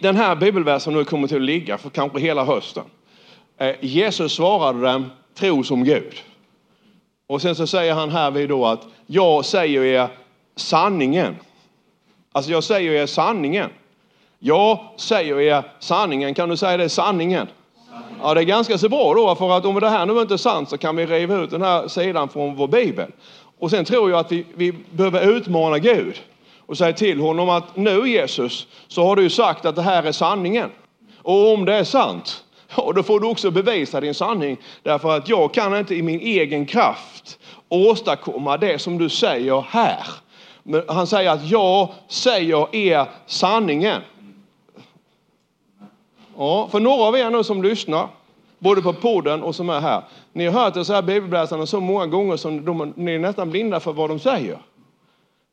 Den här bibelversen nu kommer till att ligga för kanske hela hösten. Eh, Jesus svarade dem, tro som Gud. Och sen så säger han här vid då att jag säger er sanningen. Alltså jag säger er sanningen. Jag säger er sanningen. Kan du säga det sanningen? Ja, det är ganska så bra då, för att om det här nu inte är sant så kan vi riva ut den här sidan från vår bibel. Och sen tror jag att vi, vi behöver utmana Gud och säger till honom att nu Jesus, så har du sagt att det här är sanningen. Och om det är sant, ja, då får du också bevisa din sanning. Därför att jag kan inte i min egen kraft åstadkomma det som du säger här. Men han säger att jag säger er sanningen. Ja, för några av er nu som lyssnar, både på podden och som är här. Ni har hört det så här bibelläsarna så många gånger som de, ni är nästan blinda för vad de säger.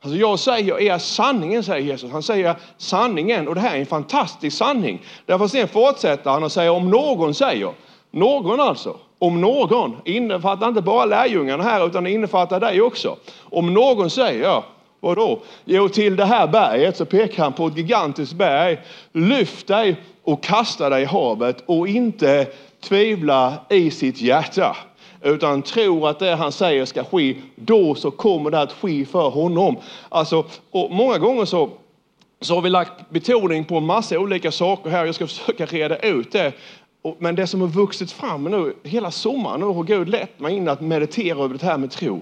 Alltså jag säger er sanningen, säger Jesus. Han säger sanningen och det här är en fantastisk sanning. Därför sen fortsätter han och säger om någon säger, någon alltså, om någon, innefattar inte bara lärjungarna här utan det innefattar dig också. Om någon säger, vadå? Jo, till det här berget så pekar han på ett gigantiskt berg. Lyft dig och kasta dig i havet och inte tvivla i sitt hjärta utan tror att det han säger ska ske, då så kommer det att ske för honom. Alltså, och många gånger så, så har vi lagt betoning på en massa olika saker här. Jag ska försöka reda ut det. Men det som har vuxit fram nu hela sommaren nu har Gud lett mig in att meditera över det här med tro.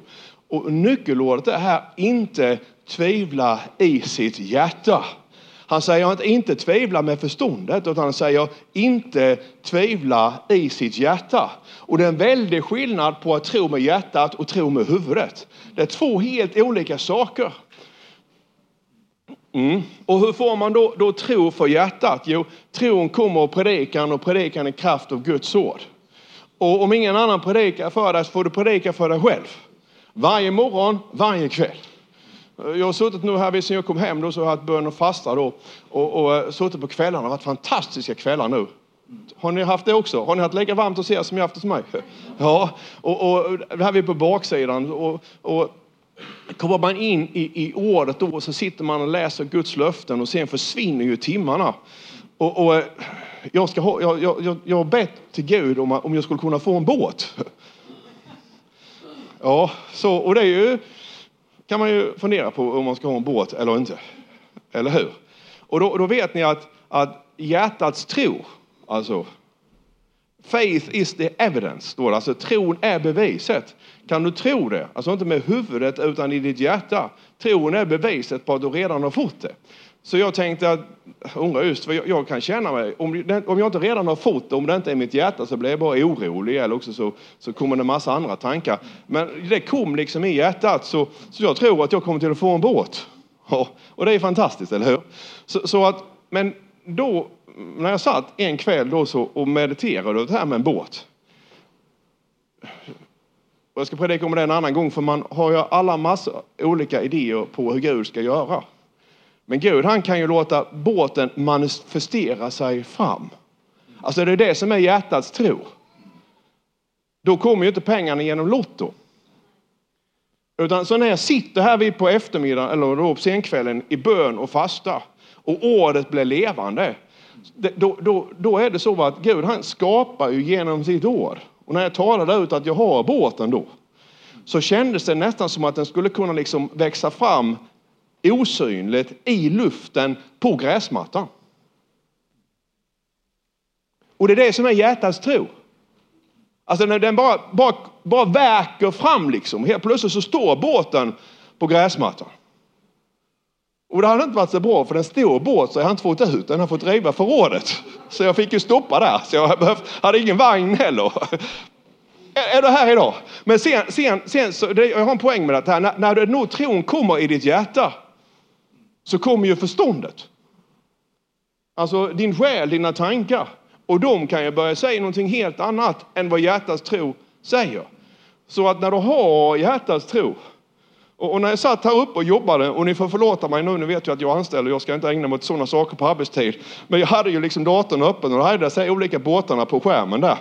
Och nyckelordet är här inte tvivla i sitt hjärta. Han säger att inte tvivla med förståndet utan han säger inte tvivla i sitt hjärta. Och det är en väldig skillnad på att tro med hjärtat och tro med huvudet. Det är två helt olika saker. Mm. Och hur får man då, då tro för hjärtat? Jo, tron kommer av predikan och predikan i kraft av Guds ord. Och om ingen annan predikar för dig så får du predika för dig själv. Varje morgon, varje kväll. Eh, jag har suttit nu här sen jag kom hem då, så har jag haft bön och fasta då. Och, och eh, suttit på kvällarna. Det har varit fantastiska kvällar nu. Har ni haft det också? Har ni haft lika varmt hos er som jag haft hos mig? Ja, och, och det här är på baksidan. Och, och kommer man in i, i ordet då så sitter man och läser Guds löften och sen försvinner ju timmarna. Och, och eh, jag, ska ha, jag, jag, jag har bett till Gud om, om jag skulle kunna få en båt. Ja, så, och det är ju kan man ju fundera på om man ska ha en båt eller inte. Eller hur? Och då, då vet ni att, att hjärtats tro, alltså Faith is the evidence, står det. Alltså tron är beviset. Kan du tro det? Alltså inte med huvudet utan i ditt hjärta. Tron är beviset på att du redan har fått det. Så jag tänkte att, undrar just vad jag, jag, kan känna mig, om, om jag inte redan har fått det, om det inte är mitt hjärta så blir jag bara orolig eller också så, så kommer det en massa andra tankar. Men det kom liksom i hjärtat så, så jag tror att jag kommer till att få en båt. Ja, och det är fantastiskt, eller hur? Så, så att, men då, när jag satt en kväll då så och mediterade det här med en båt. Och jag ska predika om det en annan gång för man har ju alla massa olika idéer på hur Gud ska göra. Men Gud han kan ju låta båten manifestera sig fram. Alltså det är det som är hjärtats tro. Då kommer ju inte pengarna genom Lotto. Utan så när jag sitter här vid på eftermiddagen eller då på senkvällen i bön och fasta och ordet blir levande. Då, då, då är det så att Gud han skapar ju genom sitt ord. Och när jag talade ut att jag har båten då så kändes det nästan som att den skulle kunna liksom växa fram osynligt i luften på gräsmattan. Och det är det som är hjärtats tro. Alltså när den bara, bara, bara verkar fram liksom. Helt plötsligt så står båten på gräsmattan. Och det hade inte varit så bra för den stor båt så jag har inte fått ut den. Jag har fått riva förrådet. Så jag fick ju stoppa där. Så jag hade ingen vagn heller. Är du här idag? Men sen, sen, sen så, det, jag har en poäng med det här. När, när nu tron kommer i ditt hjärta så kommer ju förståndet. Alltså din själ, dina tankar. Och de kan ju börja säga någonting helt annat än vad hjärtats tro säger. Så att när du har hjärtats tro och, när jag satt här uppe och jobbade, och ni får förlåta mig nu, ni vet ju att jag är anställd och jag ska inte ägna mig åt sådana saker på arbetstid. Men jag hade ju liksom datorn öppen och då hade jag de olika båtarna på skärmen där.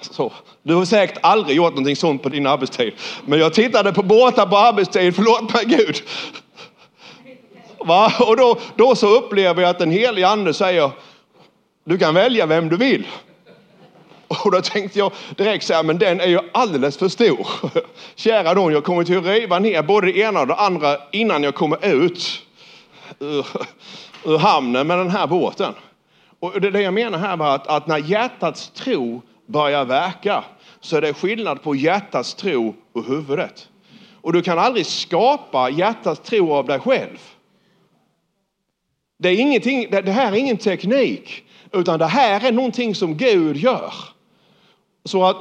Så. Du har säkert aldrig gjort någonting sånt på din arbetstid. Men jag tittade på båtar på arbetstid, förlåt mig Gud. Va? Och då, då så upplever jag att den helige ande säger, du kan välja vem du vill. Och då tänkte jag direkt så här, men den är ju alldeles för stor. Kära någon, jag kommer till att riva ner både det ena och det andra innan jag kommer ut ur, ur hamnen med den här båten. Och det, det jag menar här var att, att när hjärtats tro börjar verka så är det skillnad på hjärtats tro och huvudet. Och du kan aldrig skapa hjärtats tro av dig själv. Det, är ingenting, det här är ingen teknik, utan det här är någonting som Gud gör. Så att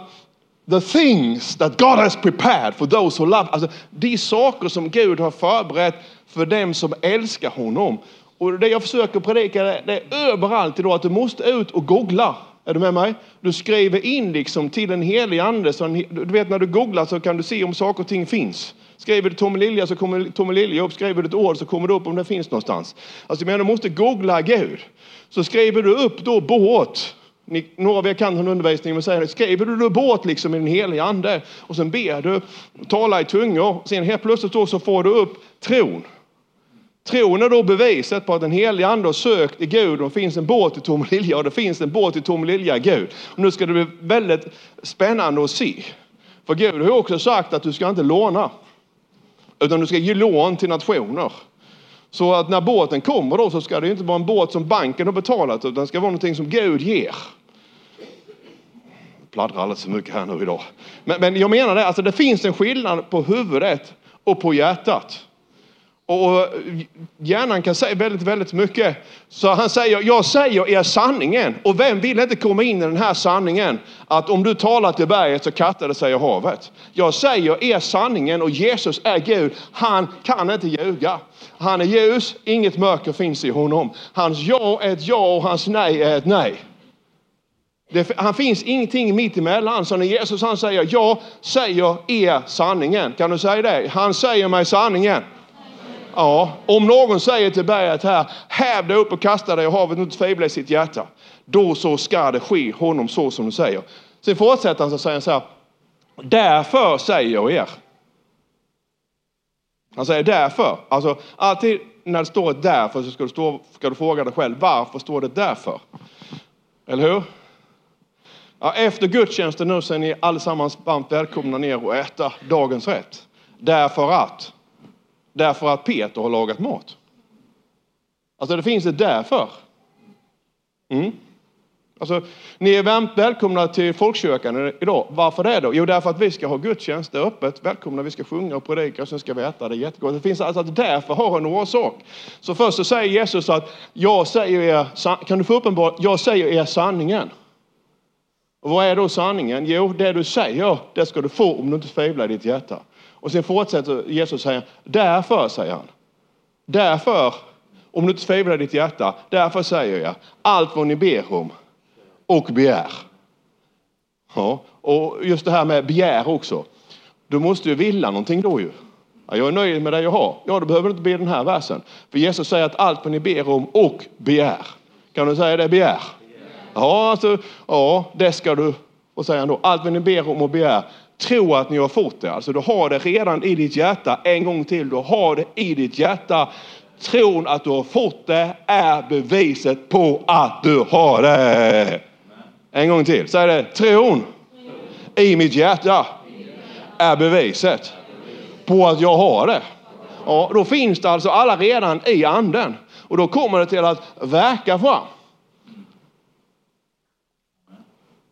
the things that God has prepared for those who love, alltså de saker som Gud har förberett för dem som älskar honom. Och det jag försöker predika det, det är överallt idag att du måste ut och googla. Är du med mig? Du skriver in liksom till en helig ande. Så en, du vet när du googlar så kan du se om saker och ting finns. Skriver du Tommy Lilja så kommer Tommy Lilja upp. Skriver du ett ord så kommer det upp om det finns någonstans. Alltså jag menar, du måste googla Gud. Så skriver du upp då båt. Ni, några av er kan den undervisningen, men säger skriver du då båt liksom i den heliga ande och sen ber du, talar i tungor. Sen helt plötsligt då så får du upp tron. Tron är då beviset på att den heliga ande har sökt i Gud och det finns en båt i Tomelilja och det finns en båt i Tomelilja i Gud. Och nu ska det bli väldigt spännande att se. För Gud har också sagt att du ska inte låna. Utan du ska ge lån till nationer. Så att när båten kommer då så ska det inte vara en båt som banken har betalat utan det ska vara någonting som Gud ger. Jag pladdrar alldeles för mycket här nu idag. Men, men jag menar det, alltså det finns en skillnad på huvudet och på hjärtat. Och hjärnan kan säga väldigt, väldigt mycket. Så han säger, jag säger er sanningen. Och vem vill inte komma in i den här sanningen? Att om du talar till berget så kattar det sig i havet. Jag säger er sanningen och Jesus är Gud. Han kan inte ljuga. Han är ljus, inget mörker finns i honom. Hans ja är ett ja och hans nej är ett nej. Det, han finns ingenting mitt emellan. Så när Jesus han säger, jag säger er sanningen. Kan du säga det? Han säger mig sanningen. Ja, om någon säger till berget här, häv dig upp och kasta dig i havet och inte tvivla i sitt hjärta. Då så ska det ske honom så som du säger. Sen fortsätter han så säger han så här, därför säger jag er. Han säger därför. Alltså alltid när det står ett därför så ska du, stå, ska du fråga dig själv, varför står det därför? Eller hur? Ja, efter gudstjänsten nu så är ni allesammans varmt välkomna ner och äta dagens rätt. Därför att Därför att Peter har lagat mat. Alltså det finns ett därför. Mm. Alltså, ni är varmt välkomna till folkkyrkan idag. Varför det då? Jo, därför att vi ska ha gudstjänst. Det är öppet. Välkomna, vi ska sjunga och predika och sen ska vi äta. Det är jättegott. Det finns alltså att därför har en orsak. Så först så säger Jesus att jag säger er, kan du få uppenbara, jag säger er sanningen. Och vad är då sanningen? Jo, det du säger, det ska du få om du inte tvivlar i ditt hjärta. Och sen fortsätter Jesus säga, därför säger han. Därför, om du inte tvivlar i ditt hjärta, därför säger jag allt vad ni ber om och begär. Ja, och just det här med begär också. Du måste ju vilja någonting då ju. Ja, jag är nöjd med det jag har. Ja, då behöver du inte be den här versen. För Jesus säger att allt vad ni ber om och begär. Kan du säga det? Begär. Ja, alltså, ja, det ska du. Och säger han då, allt vad ni ber om och begär, tro att ni har fått det. Alltså du har det redan i ditt hjärta. En gång till, du har det i ditt hjärta. Tron att du har fått det är beviset på att du har det. En gång till, säg det. Tron i mitt hjärta är beviset på att jag har det. Ja, då finns det alltså alla redan i anden. Och då kommer det till att verka fram.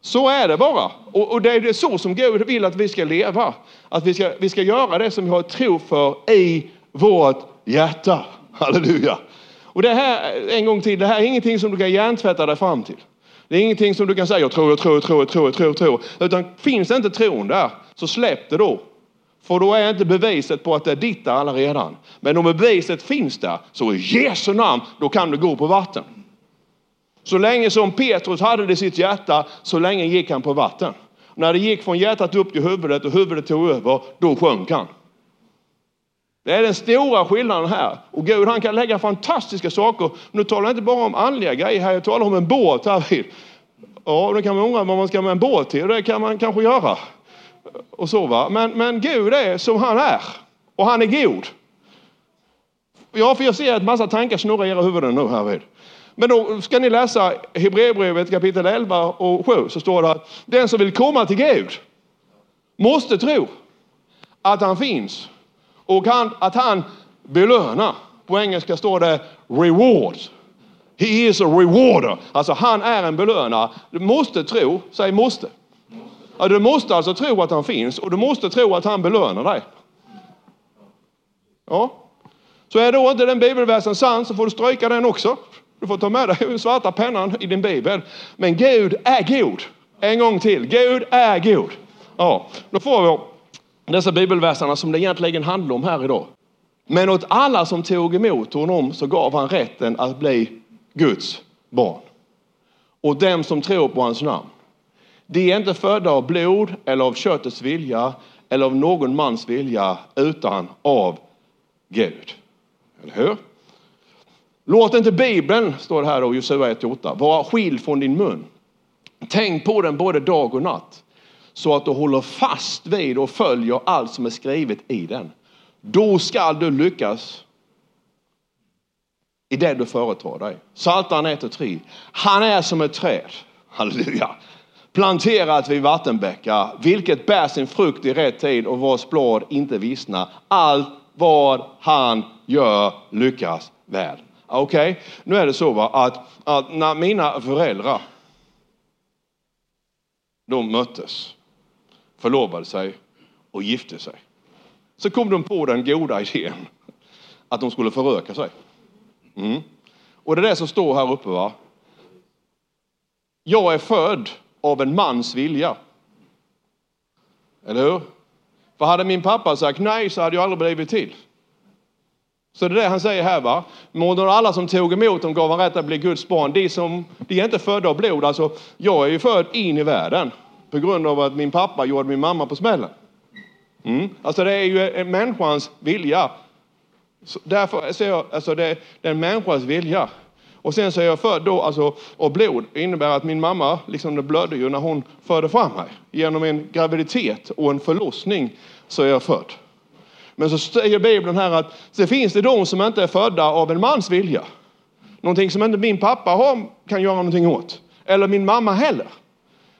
Så är det bara. Och, och, det är så som Gud vill att vi ska leva. Att vi ska, vi ska göra det som vi har tro för i vårt hjärta. Halleluja. Och det här, en gång till, det här är ingenting som du kan hjärntvätta dig fram till. Det är ingenting som du kan säga, jag tror, jag tror, jag tror, jag tror, jag tror, jag tror. Utan finns det inte tron där, så släpp det då. För då är inte beviset på att det är ditt allaredan. Men om beviset finns där, så i Jesu namn, då kan du gå på vatten. Så länge som Petrus hade det i sitt hjärta, så länge gick han på vatten. När det gick från hjärtat upp till huvudet och huvudet tog över, då sjönk han. Det är den stora skillnaden här. Och Gud han kan lägga fantastiska saker. Nu talar jag inte bara om andliga grejer här, jag talar om en båt här vid. Ja, då kan man undra vad man ska med en båt till. Det kan man kanske göra. Och så va. Men, men Gud är som han är. Och han är god. Ja, för jag ser att massa tankar snurrar i era huvuden nu här vid. Men då ska ni läsa Hebreerbrevet kapitel 11 och 7 så står det att den som vill komma till Gud måste tro att han finns och att han belönar. På engelska står det reward. He is a rewarder. Alltså han är en belönare. Du måste tro, säg måste. Ja, du måste alltså tro att han finns och du måste tro att han belönar dig. Ja. Så är då inte den bibelversen sann så får du stryka den också. Du får ta med dig den svarta pennan i din bibel. Men Gud är god. En gång till. Gud är god. Ja, då får vi dessa bibelverserna som det egentligen handlar om här idag. Men åt alla som tog emot honom så gav han rätten att bli Guds barn. Och dem som tror på hans namn. De är inte födda av blod eller av köttets vilja eller av någon mans vilja utan av Gud. Eller hur? Låt inte Bibeln, står det här då, Josua 1.8, vara skild från din mun. Tänk på den både dag och natt så att du håller fast vid och följer allt som är skrivet i den. Då skall du lyckas i det du företar dig. Psaltaren 1 och 3. Han är som ett träd, halleluja, planterat vid vattenbäckar, vilket bär sin frukt i rätt tid och vars blad inte vissnar. Allt vad han gör lyckas väl. Okej, okay? nu är det så va, att, att när mina föräldrar de möttes, förlovade sig och gifte sig. Så kom de på den goda idén att de skulle föröka sig. Mm. Och det är det som står här uppe. va. Jag är född av en mans vilja. Eller hur? För hade min pappa sagt nej så hade jag aldrig blivit till. Så det är det han säger här. va. Men alla som tog emot dem gav han rätt att bli Guds barn. De, som, de är inte födda av blod. Alltså, jag är ju född in i världen på grund av att min pappa gjorde min mamma på smällen. Mm. Alltså det är ju en människans vilja. Så därför säger jag, alltså det, det är en människas vilja. Och sen så är jag född då, alltså, och blod innebär att min mamma, liksom det blödde ju när hon förde fram mig. Genom en graviditet och en förlossning så är jag född. Men så säger Bibeln här att det finns det de som inte är födda av en mans vilja. Någonting som inte min pappa har, kan göra någonting åt. Eller min mamma heller.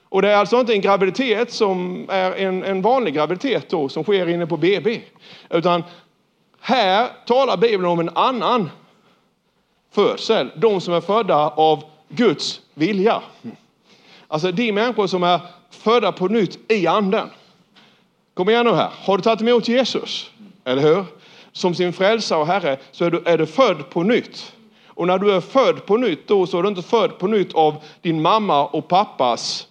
Och det är alltså inte en graviditet som är en, en vanlig graviditet då, som sker inne på BB. Utan här talar Bibeln om en annan födsel. De som är födda av Guds vilja. Alltså de människor som är födda på nytt i anden. Kom igen nu här. Har du tagit emot Jesus? Eller hur? Som sin frälsare och Herre så är du, är du född på nytt. Och när du är född på nytt då så är du inte född på nytt av din mamma och pappas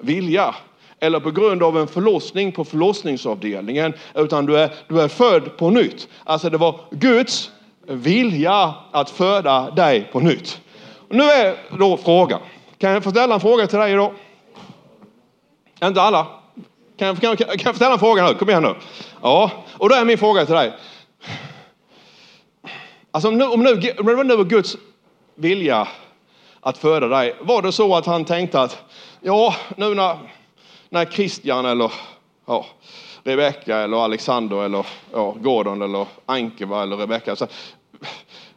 vilja eller på grund av en förlossning på förlossningsavdelningen, utan du är, du är född på nytt. Alltså det var Guds vilja att föda dig på nytt. Och nu är då frågan, kan jag få ställa en fråga till dig idag? Inte alla? Kan jag, kan, kan jag ställa en fråga nu? Kom igen nu. Ja, och då är min fråga till dig. Alltså om, nu, om, nu, om det nu Guds vilja att föda dig, var det så att han tänkte att ja, nu när, när Christian eller ja, Rebecka eller Alexander eller ja, Gordon eller Ankeva eller Rebecka.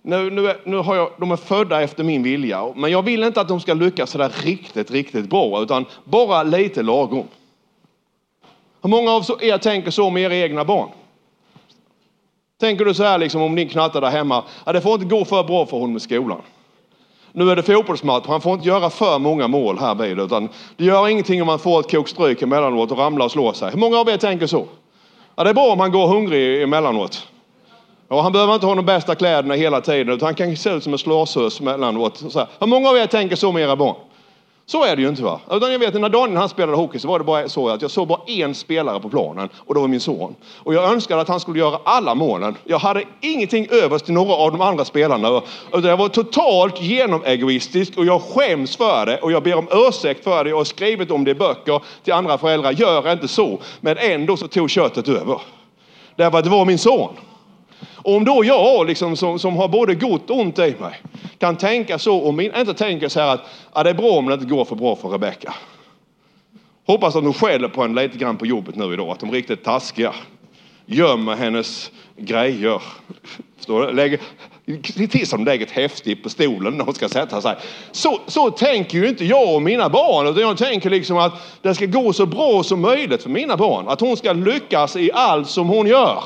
nu, nu, nu har jag, de är födda efter min vilja, men jag vill inte att de ska lyckas sådär riktigt, riktigt bra, utan bara lite lagom. Hur många av er tänker så med era egna barn? Tänker du så här liksom om din knatte där hemma, ja, det får inte gå för bra för honom i skolan. Nu är det fotbollsmatch, han får inte göra för många mål här vid, utan det gör ingenting om man får ett kokstryk emellanåt och ramlar och slår sig. Hur många av er tänker så? Ja, det är bra om han går hungrig emellanåt. Ja, han behöver inte ha de bästa kläderna hela tiden, utan han kan se ut som en slashös emellanåt. Så Hur många av er tänker så med era barn? Så är det ju inte va. Utan jag vet när Daniel han spelade hockey så var det bara så att jag såg bara en spelare på planen och det var min son. Och jag önskade att han skulle göra alla målen. Jag hade ingenting övers till några av de andra spelarna. Utan jag var totalt genomegoistisk och jag skäms för det och jag ber om ursäkt för det. Jag har skrivit om det i böcker till andra föräldrar. Gör inte så. Men ändå så tog köttet över. Därför att det var min son. Och om då jag liksom, som, som har både gott och ont i mig kan tänka så och min, inte tänka så här att ja, det är bra om det inte går för bra för Rebecka. Hoppas att de skäller på en lite grann på jobbet nu idag, att de är riktigt taskiga. gömmer hennes grejer. Förstår du? Lägger, till som lägger ett häfte på stolen när hon ska sätta sig. Så, så tänker ju inte jag och mina barn. Utan jag tänker liksom att det ska gå så bra som möjligt för mina barn. Att hon ska lyckas i allt som hon gör.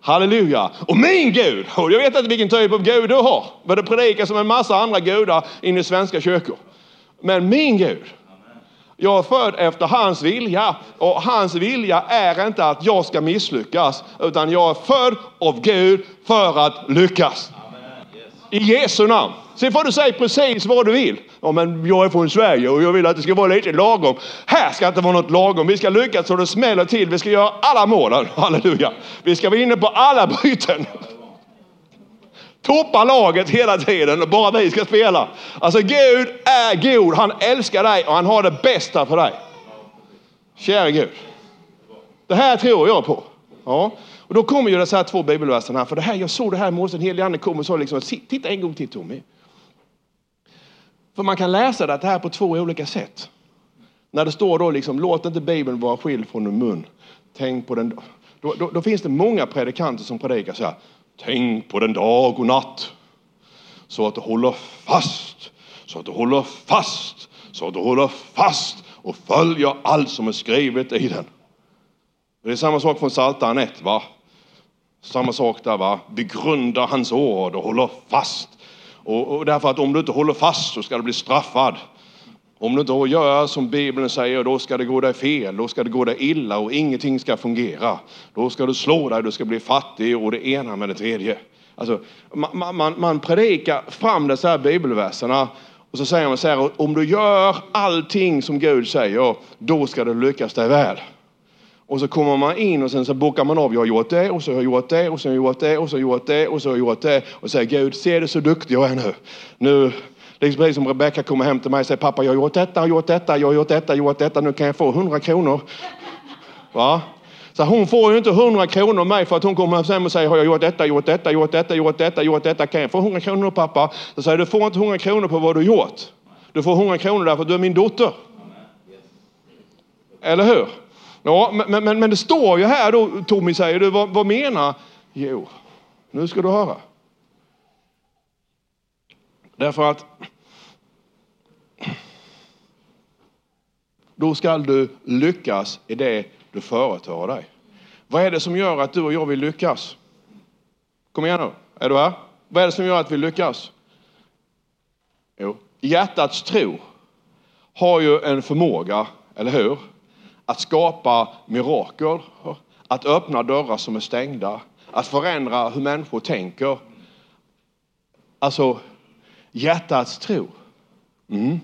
Halleluja! Och min Gud, och jag vet inte vilken typ av Gud du har. För det predikas som en massa andra gudar in i svenska kyrkor. Men min Gud, jag är född efter hans vilja och hans vilja är inte att jag ska misslyckas utan jag är född av Gud för att lyckas. I Jesu namn. Sen får du säga precis vad du vill. Ja, men jag är från Sverige och jag vill att det ska vara lite lagom. Här ska inte vara något lagom. Vi ska lyckas så det smäller till. Vi ska göra alla målen. Halleluja. Vi ska vara inne på alla byten toppa laget hela tiden och bara vi ska spela. Alltså Gud är god. Han älskar dig och han har det bästa för dig. Kära Gud. Det här tror jag på. Ja. Och då kommer ju de här två bibelverserna här. För det här, jag såg det här i morse, en helig ande kom och sa liksom, titta en gång till Tommy. För man kan läsa det här på två olika sätt. När det står då liksom, låt inte Bibeln vara skild från din mun. Tänk på den. Då, då, då finns det många predikanter som predikar så här. Tänk på den dag och natt. Så att du håller fast, så att du håller fast, så att du håller fast och följer allt som är skrivet i den. Det är samma sak från Psaltaren 1. Va? Samma sak där. Va? Begrunda hans ord och håller fast. Och, och därför att om du inte håller fast så ska du bli straffad. Om du inte gör som Bibeln säger, då ska det gå dig fel, då ska det gå dig illa och ingenting ska fungera. Då ska du slå dig, du ska bli fattig och det ena med det tredje. Alltså, man, man, man predikar fram dessa här bibelverserna och så säger man så här, om du gör allting som Gud säger, då ska du lyckas dig väl. Och så kommer man in och sen så bockar man av, jag har gjort det och så har jag gjort det och så har jag gjort det och så har jag gjort det och så har jag gjort det och säger Gud, se det så duktig jag är nu. Nu Liksom precis som Rebecka kommer hem till mig och säger pappa jag har gjort detta, jag har gjort detta, jag har gjort detta, jag har gjort detta, nu kan jag få 100 kronor. Va? Så hon får ju inte 100 kronor av mig för att hon kommer hem och säger har jag gjort detta, gjort detta, gjort detta, gjort detta, gjort detta, kan jag få 100 kronor pappa? Så säger du får inte 100 kronor på vad du gjort. Du får 100 kronor därför att du är min dotter. Eller hur? Ja, men, men, men det står ju här då, Tommy säger du, vad, vad menar? Jo, nu ska du höra. Därför att då ska du lyckas i det du företar dig. Vad är det som gör att du och jag vill lyckas? Kom igen nu, är du här? Vad är det som gör att vi lyckas? Jo, hjärtats tro har ju en förmåga, eller hur? Att skapa mirakel, att öppna dörrar som är stängda, att förändra hur människor tänker. Alltså, hjärtats tro. Mm.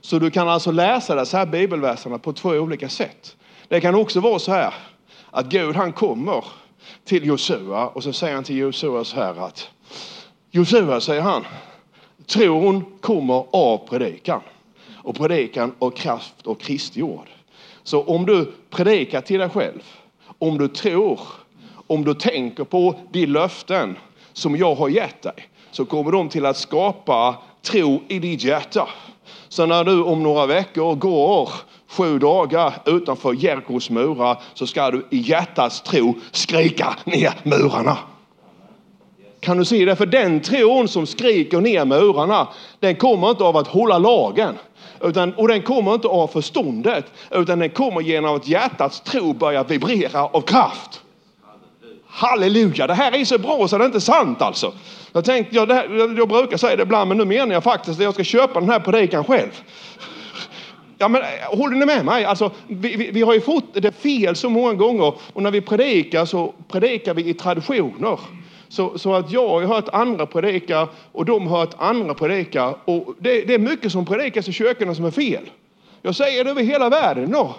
Så du kan alltså läsa dessa här bibelverserna på två olika sätt. Det kan också vara så här att Gud han kommer till Josua och så säger han till Josua så här att Josua säger han, tron kommer av predikan och predikan av kraft och Kristi ord. Så om du predikar till dig själv, om du tror, om du tänker på de löften som jag har gett dig, så kommer de till att skapa tro i ditt hjärta. Så när du om några veckor går sju dagar utanför Jerikos murar så ska du i hjärtats tro skrika ner murarna. Kan du se det? För den tron som skriker ner murarna, den kommer inte av att hålla lagen. Utan, och den kommer inte av förståndet, utan den kommer genom att hjärtats tro börjar vibrera av kraft. Halleluja, det här är så bra så det är inte sant alltså. Jag, tänkte, jag, här, jag brukar säga det ibland, men nu menar jag faktiskt att jag ska köpa den här predikan själv. Ja, men, eh, håller ni med mig? Alltså, vi, vi, vi, har ju fått det fel så många gånger och när vi predikar så predikar vi i traditioner. Så, så att jag har hört andra predika och de har hört andra predika och det, det är mycket som predikas i kyrkorna som är fel. Jag säger det över hela världen. No.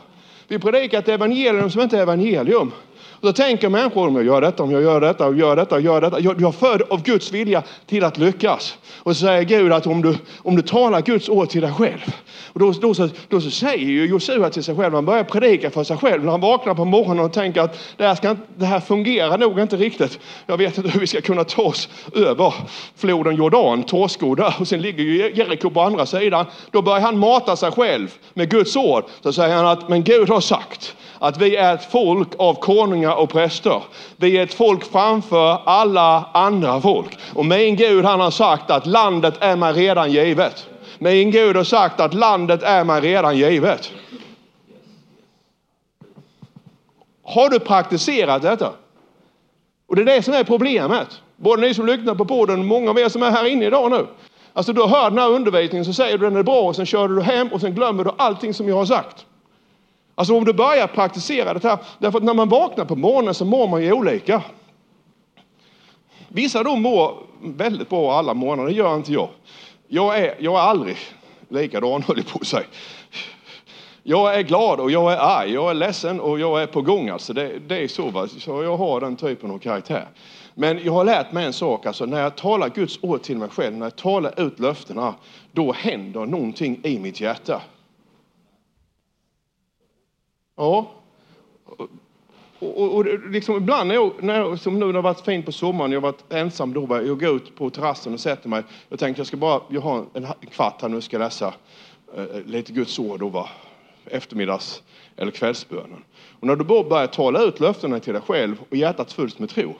Vi predikar ett evangelium som inte är evangelium. Och då tänker människor, om jag gör detta, om jag gör detta, om jag gör detta, om jag gör detta. Jag, jag född av Guds vilja till att lyckas. Och så säger Gud att om du, om du talar Guds ord till dig själv. Och då, då, så, då så säger ju Josua till sig själv, han börjar predika för sig själv. När han vaknar på morgonen och tänker att det här, ska, det här fungerar nog inte riktigt. Jag vet inte hur vi ska kunna ta oss över floden Jordan, Torskoda. Och sen ligger ju Jeriko på andra sidan. Då börjar han mata sig själv med Guds ord. Så säger han att, men Gud har sagt att vi är ett folk av konungar och präster. Vi är ett folk framför alla andra folk. Och min Gud han har sagt att landet är mig redan givet. Min Gud har sagt att landet är mig redan givet. Har du praktiserat detta? Och det är det som är problemet. Både ni som lyssnar på podden och många av er som är här inne idag nu. Alltså du hör den här undervisningen så säger du den är bra och sen kör du hem och sen glömmer du allting som jag har sagt. Alltså om du börjar praktisera det här, därför att när man vaknar på morgonen så mår man ju olika. Vissa de mår väldigt bra alla morgnar, det gör inte jag. Jag är, jag är aldrig likadan höll jag på att säga. Jag är glad och jag är arg, jag är ledsen och jag är på gång. Alltså det, det är så, va? så jag har den typen av karaktär. Men jag har lärt mig en sak, alltså när jag talar Guds ord till mig själv, när jag talar ut löftena, då händer någonting i mitt hjärta. Ja. Och, och, och liksom ibland när jag, när jag, som nu när det har varit fint på sommaren, jag har varit ensam då, jag går ut på terrassen och sätter mig. Jag tänkte jag ska bara, jag har en, en kvart här nu, ska läsa eh, lite Guds ord då, va? eftermiddags eller kvällsbönen. Och när du bara börjar tala ut löftena till dig själv och hjärtat fylls med tro,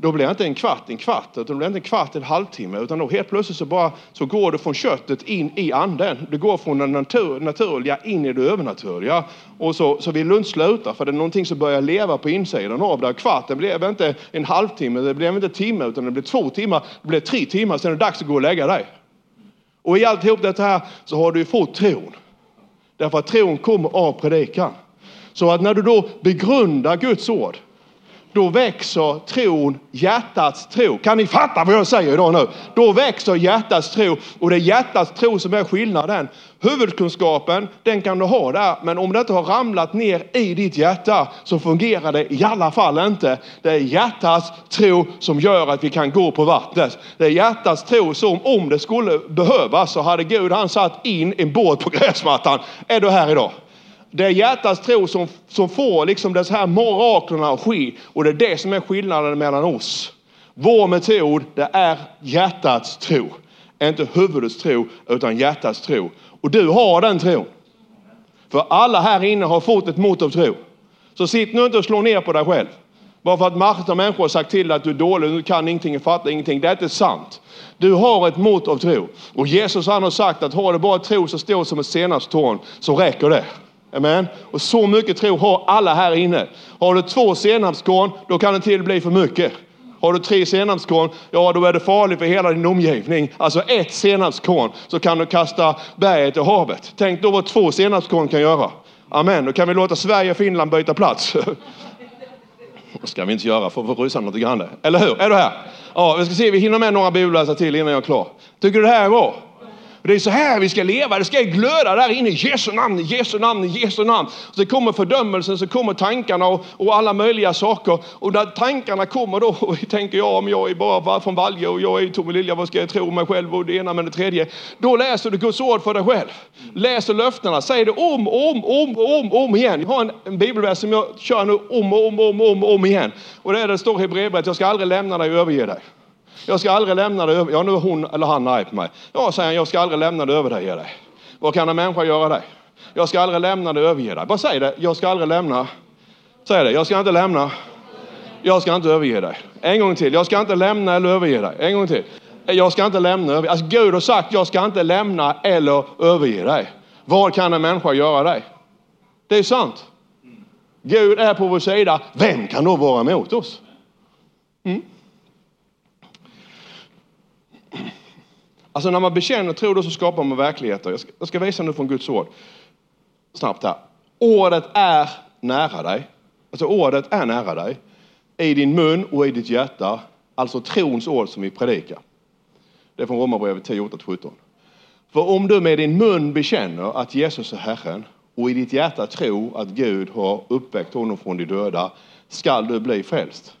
då blir det inte en kvart en kvart, utan det blir inte en kvart en halvtimme, utan då helt plötsligt så bara så går det från köttet in i anden. Det går från det natur, naturliga in i det övernaturliga. Och så, så vill du inte sluta, för det är någonting som börjar leva på insidan av dig. Kvarten blev inte en halvtimme, det blev inte en timme, utan det blev två timmar, det blev tre timmar, sen är det dags att gå och lägga dig. Och i alltihop detta här så har du ju fått tron. Därför att tron kommer av predikan. Så att när du då begrundar Guds ord, då växer tron, hjärtats tro. Kan ni fatta vad jag säger idag nu? Då växer hjärtats tro och det är hjärtats tro som är skillnaden. Huvudkunskapen, den kan du ha där, men om det inte har ramlat ner i ditt hjärta så fungerar det i alla fall inte. Det är hjärtats tro som gör att vi kan gå på vattnet. Det är hjärtats tro som om det skulle behövas så hade Gud han satt in en båt på gräsmattan. Är du här idag? Det är hjärtats tro som, som får liksom de här miraklerna att ske. Och det är det som är skillnaden mellan oss. Vår metod, det är hjärtats tro. Inte huvudets tro, utan hjärtats tro. Och du har den tron. För alla här inne har fått ett mått av tro. Så sitt nu inte och slå ner på dig själv. Bara för att massor av människor har sagt till dig att du är dålig, du kan ingenting, du fattar ingenting. Det är inte sant. Du har ett mått av tro. Och Jesus han har sagt att har du bara tro så står som ett senapstorn så räcker det. Amen. Och så mycket tro har alla här inne. Har du två senapskorn, då kan det till bli för mycket. Har du tre senapskorn, ja då är det farligt för hela din omgivning. Alltså ett senapskorn så kan du kasta berget i havet. Tänk då vad två senapskorn kan göra. Amen. Då kan vi låta Sverige och Finland byta plats. Det ska vi inte göra för att ryssarna lite grann. Eller hur? Är du här? Ja, vi ska se, vi hinner med några bibelläsare till innan jag är klar. Tycker du det här är bra? Det är så här vi ska leva. Det ska glöda där inne. Jesu namn, Jesu namn, Jesu namn. Så kommer fördömelsen, så kommer tankarna och, och, alla möjliga saker. Och när tankarna kommer då och tänker jag om jag är bara från Valje och jag är Tommy Lilja, vad ska jag tro om mig själv och det ena med det tredje. Då läser du Guds ord för dig själv. Läser löftena, säger det om, om, om, om, om igen. Jag har en, en bibelvers som jag kör nu om, om, om, om, om igen. Och det är det står i Hebreerbrevet, jag ska aldrig lämna dig och överge dig. Jag ska aldrig lämna dig över... Ja, nu är hon eller han arg på mig. Ja, säger han, jag ska aldrig lämna dig över dig. dig. Vad kan en människa göra dig? Jag ska aldrig lämna dig överge dig. Bara säg det. Jag ska aldrig lämna. Säg det. Jag ska inte lämna. Jag ska inte överge dig. En gång till. Jag ska inte lämna eller överge dig. En gång till. Jag ska inte lämna. Alltså Gud har sagt, jag ska inte lämna eller överge dig. Vad kan en människa göra dig? Det är sant. Gud är på vår sida. Vem kan då vara emot oss? Mm. Alltså när man bekänner tro då så skapar man verkligheter. Jag ska, jag ska visa nu från Guds ord. Snabbt här. Ordet är nära dig. Alltså ordet är nära dig. I din mun och i ditt hjärta. Alltså trons ord som vi predikar. Det är från Romarbrevet 10, 8-17. För om du med din mun bekänner att Jesus är Herren och i ditt hjärta tror att Gud har uppväckt honom från de döda skall du bli frälst.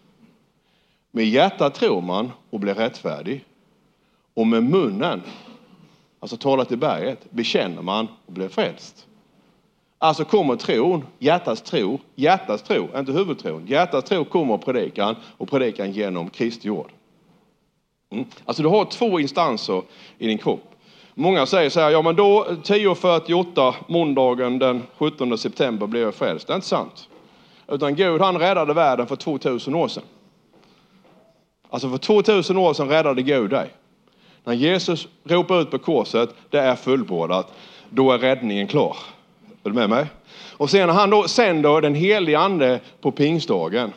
Med hjärtat tror man och blir rättfärdig och med munnen, alltså talar till berget, bekänner man och blir frälst. Alltså kommer tron, hjärtats tro, hjärtats tro, inte huvudtron. Hjärtats tro kommer predikan och predikan genom Kristi ord. Mm. Alltså du har två instanser i din kropp. Många säger så här, ja men då 10.48 måndagen den 17 september blev jag frälst. Det är inte sant. Utan Gud han räddade världen för 2000 år sedan. Alltså för 2000 år sedan räddade Gud dig. När Jesus ropar ut på korset, det är fullbordat, då är räddningen klar. Är du med mig? Och sen när han då sänder den helige ande på pingstdagen,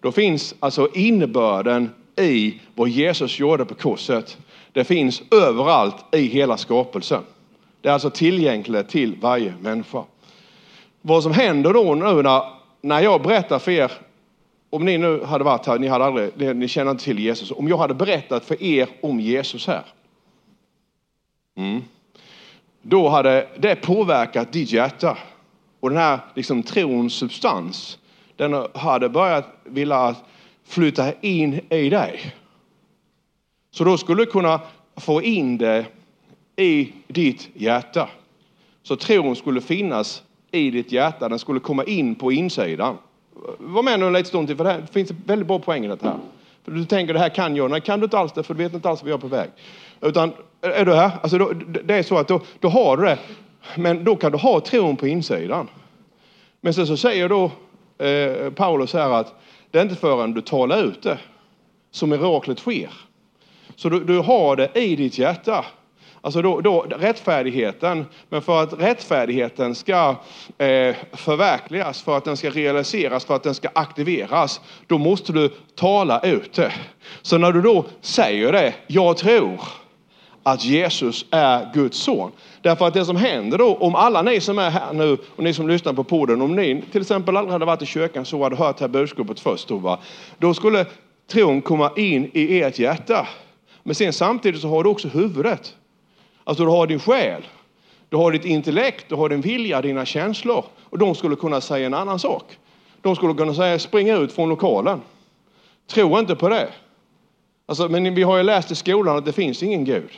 då finns alltså innebörden i vad Jesus gjorde på korset. Det finns överallt i hela skapelsen. Det är alltså tillgängligt till varje människa. Vad som händer då nu när, när jag berättar för er, om ni nu hade varit här, ni, hade aldrig, ni känner inte till Jesus, om jag hade berättat för er om Jesus här. Mm, då hade det påverkat ditt hjärta. Och den här liksom, trons substans, den hade börjat vilja flytta in i dig. Så då skulle du kunna få in det i ditt hjärta. Så tron skulle finnas i ditt hjärta, den skulle komma in på insidan. Var med nu en liten stund till, för det, här, det finns en väldigt bra poäng i det här. För du tänker det här kan jag, nej kan du inte alls det, för du vet inte alls vad jag är på väg. Utan är du här? Alltså då, det är så att då, då har du det, men då kan du ha tron på insidan. Men sen så säger då eh, Paulus här att det är inte förrän du talar ut det som miraklet sker. Så du, du har det i ditt hjärta. Alltså då, då, rättfärdigheten, men för att rättfärdigheten ska eh, förverkligas, för att den ska realiseras, för att den ska aktiveras, då måste du tala ut det. Så när du då säger det, jag tror att Jesus är Guds son. Därför att det som händer då, om alla ni som är här nu och ni som lyssnar på podden, om ni till exempel aldrig hade varit i kyrkan så hade hört det här budskapet först, då, va? då skulle tron komma in i ert hjärta. Men sen samtidigt så har du också huvudet. Alltså du har din själ, du har ditt intellekt, du har din vilja, dina känslor. Och de skulle kunna säga en annan sak. De skulle kunna säga springa ut från lokalen. Tro inte på det. Alltså, men vi har ju läst i skolan att det finns ingen Gud.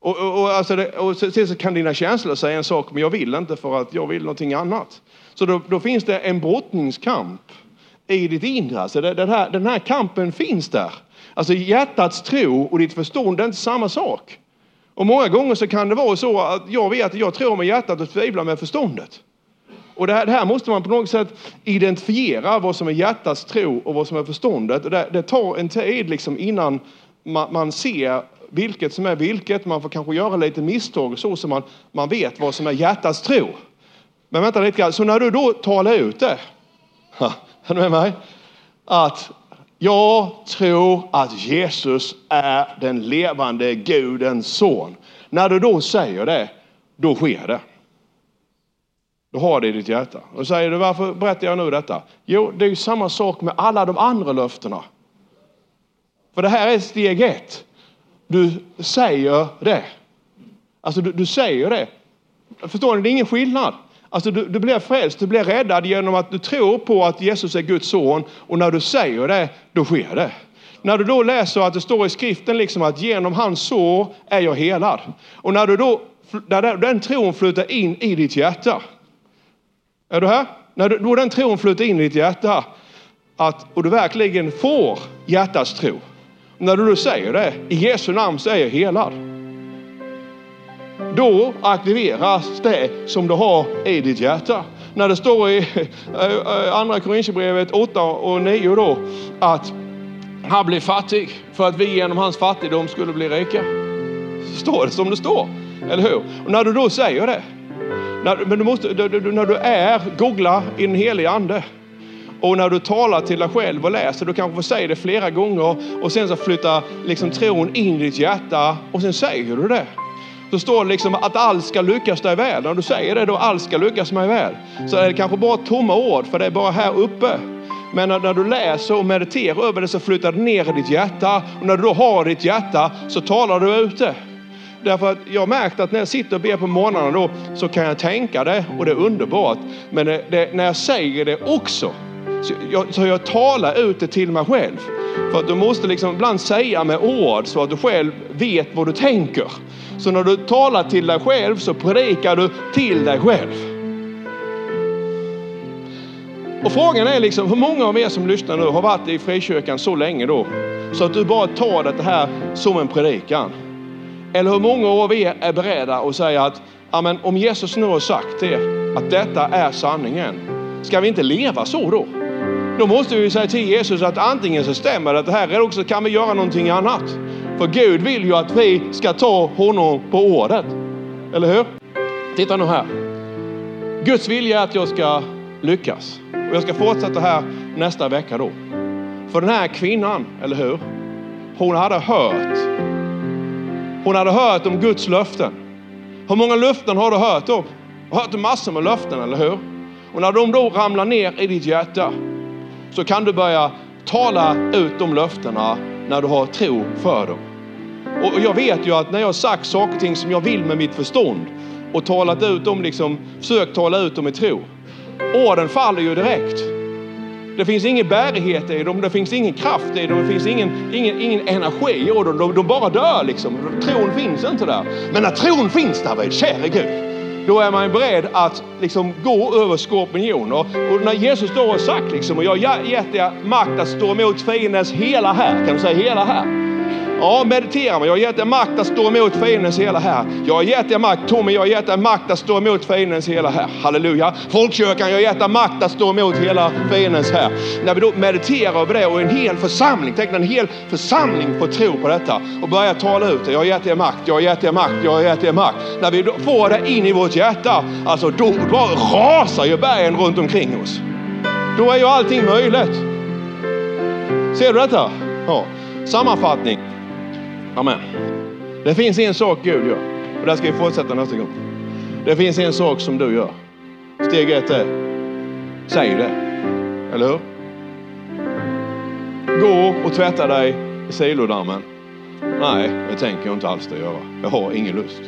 Och, och, och, alltså det, och sen så kan dina känslor säga en sak, men jag vill inte för att jag vill någonting annat. Så då, då finns det en brottningskamp i ditt inre. Alltså det, den, här, den här kampen finns där. Alltså hjärtats tro och ditt förstånd är inte samma sak. Och många gånger så kan det vara så att jag vet att jag tror med hjärtat och tvivlar med förståndet. Och det här, det här, måste man på något sätt identifiera vad som är hjärtats tro och vad som är förståndet. Det, det tar en tid liksom innan man, man, ser vilket som är vilket. Man får kanske göra lite misstag så som man, man vet vad som är hjärtats tro. Men vänta lite grann, så när du då talar ut det, är du med mig? Att jag tror att Jesus är den levande Gudens son. När du då säger det, då sker det. Du har det i ditt hjärta. Och säger du varför berättar jag nu detta? Jo, det är ju samma sak med alla de andra löftena. För det här är steg ett. Du säger det. Alltså du, du säger det. Förstår ni? Det är ingen skillnad. Alltså du, du blir frälst, du blir räddad genom att du tror på att Jesus är Guds son och när du säger det, då sker det. När du då läser att det står i skriften liksom att genom hans sår är jag helad. Och när du då, när den tron flyttar in i ditt hjärta. Är du här? När du, då den tron flyttar in i ditt hjärta att, och du verkligen får hjärtats tro. När du då säger det, i Jesu namn så är jag helad. Då aktiveras det som du har i ditt hjärta. När det står i eh, eh, andra Korinthierbrevet 8 och 9 då att han blev fattig för att vi genom hans fattigdom skulle bli rika. Så står det som det står, eller hur? Och när du då säger det, när, men du måste, när du är, googla i den helige ande. Och när du talar till dig själv och läser, du kanske får säga det flera gånger och sen så flyttar liksom tron in i ditt hjärta och sen säger du det. Så står det liksom att allt ska lyckas dig väl. När du säger det då, allt ska lyckas mig väl. Så är det kanske bara tomma ord, för det är bara här uppe. Men när, du läser och mediterar över det så flyttar det ner i ditt hjärta. Och när du då har ditt hjärta så talar du ut det. Därför att jag har märkt att när jag sitter och ber på morgnarna då så kan jag tänka det och det är underbart. Men det, det, när jag säger det också så jag, så jag talar ut det till mig själv. För att du måste liksom ibland säga med ord så att du själv vet vad du tänker. Så när du talar till dig själv så predikar du till dig själv. Och frågan är liksom hur många av er som lyssnar nu har varit i frikyrkan så länge då så att du bara tar det här som en predikan. Eller hur många av er är beredda att säga att Amen, om Jesus nu har sagt det, att detta är sanningen, ska vi inte leva så då? Då måste vi säga till Jesus att antingen så stämmer det här eller också kan vi göra någonting annat. För Gud vill ju att vi ska ta honom på ordet. Eller hur? Titta nu här. Guds vilja är att jag ska lyckas. Och jag ska fortsätta här nästa vecka då. För den här kvinnan, eller hur? Hon hade hört. Hon hade hört om Guds löften. Hur många löften har du hört om? Du har hört massor med löften, eller hur? Och när de då ramlar ner i ditt hjärta så kan du börja tala ut de löftena när du har tro för dem. Och jag vet ju att när jag har sagt saker och ting som jag vill med mitt förstånd och talat ut dem, liksom, försökt tala ut dem i tro. Orden faller ju direkt. Det finns ingen bärighet i dem, det finns ingen kraft i dem, det finns ingen, ingen, ingen energi i dem. De, de bara dör liksom. Tron finns inte där. Men när tron finns där käre Gud, då är man beredd att liksom gå över skorpioner. Och när Jesus då har sagt liksom, och jag har gett er makt att stå emot fiendens hela här, kan du säga hela här? Ja, meditera. Jag har gett er makt att stå emot fiendens hela här. Jag har gett er makt, Tommy, jag har gett er makt att stå emot fiendens hela här. Halleluja. Folkkyrkan, jag har gett er makt att stå emot hela fiendens här. När vi då mediterar över det och en hel församling, tänk en hel församling får tro på detta och börjar tala ut det. Jag har gett er makt, jag har gett er makt, jag har gett er makt. När vi då får det in i vårt hjärta, alltså då bara rasar ju bergen runt omkring oss. Då är ju allting möjligt. Ser du detta? Ja. Sammanfattning. Amen. Det finns en sak Gud gör och där ska vi fortsätta nästa gång. Det finns en sak som du gör. Steg ett är, säg det. Eller hur? Gå och tvätta dig i silodammen. Nej, det tänker jag inte alls det göra. Jag har ingen lust.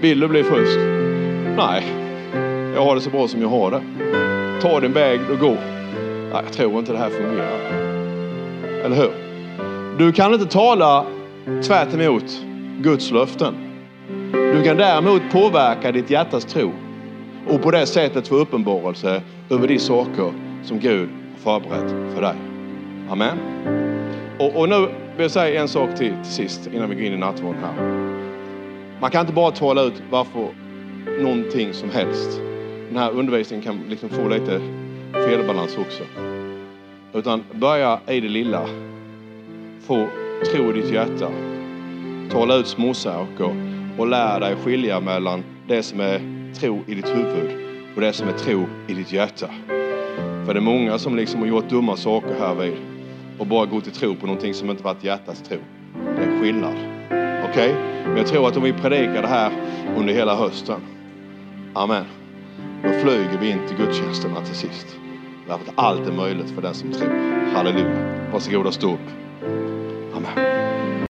Vill du bli frisk? Nej, jag har det så bra som jag har det. Ta din väg och gå. Nej, jag tror inte det här fungerar. Eller hur? Du kan inte tala tvärt emot Guds löften. Du kan däremot påverka ditt hjärtas tro och på det sättet få uppenbarelse över de saker som Gud har förberett för dig. Amen. Och, och nu vill jag säga en sak till, till sist innan vi går in i nattvarden här. Man kan inte bara tala ut varför någonting som helst. Den här undervisningen kan liksom få lite felbalans också. Utan börja i det lilla. Få tro i ditt hjärta. Tala ut småsaker och lär dig skilja mellan det som är tro i ditt huvud och det som är tro i ditt hjärta. För det är många som liksom har gjort dumma saker här vid och bara gått i tro på någonting som inte varit hjärtats tro. Det är skillnad. Okej? Okay? Men jag tror att om vi predikar det här under hela hösten, amen, då flyger vi in till gudstjänsterna till sist. Därför att allt är möjligt för den som tror. Halleluja. Varsågoda stå upp. Amen.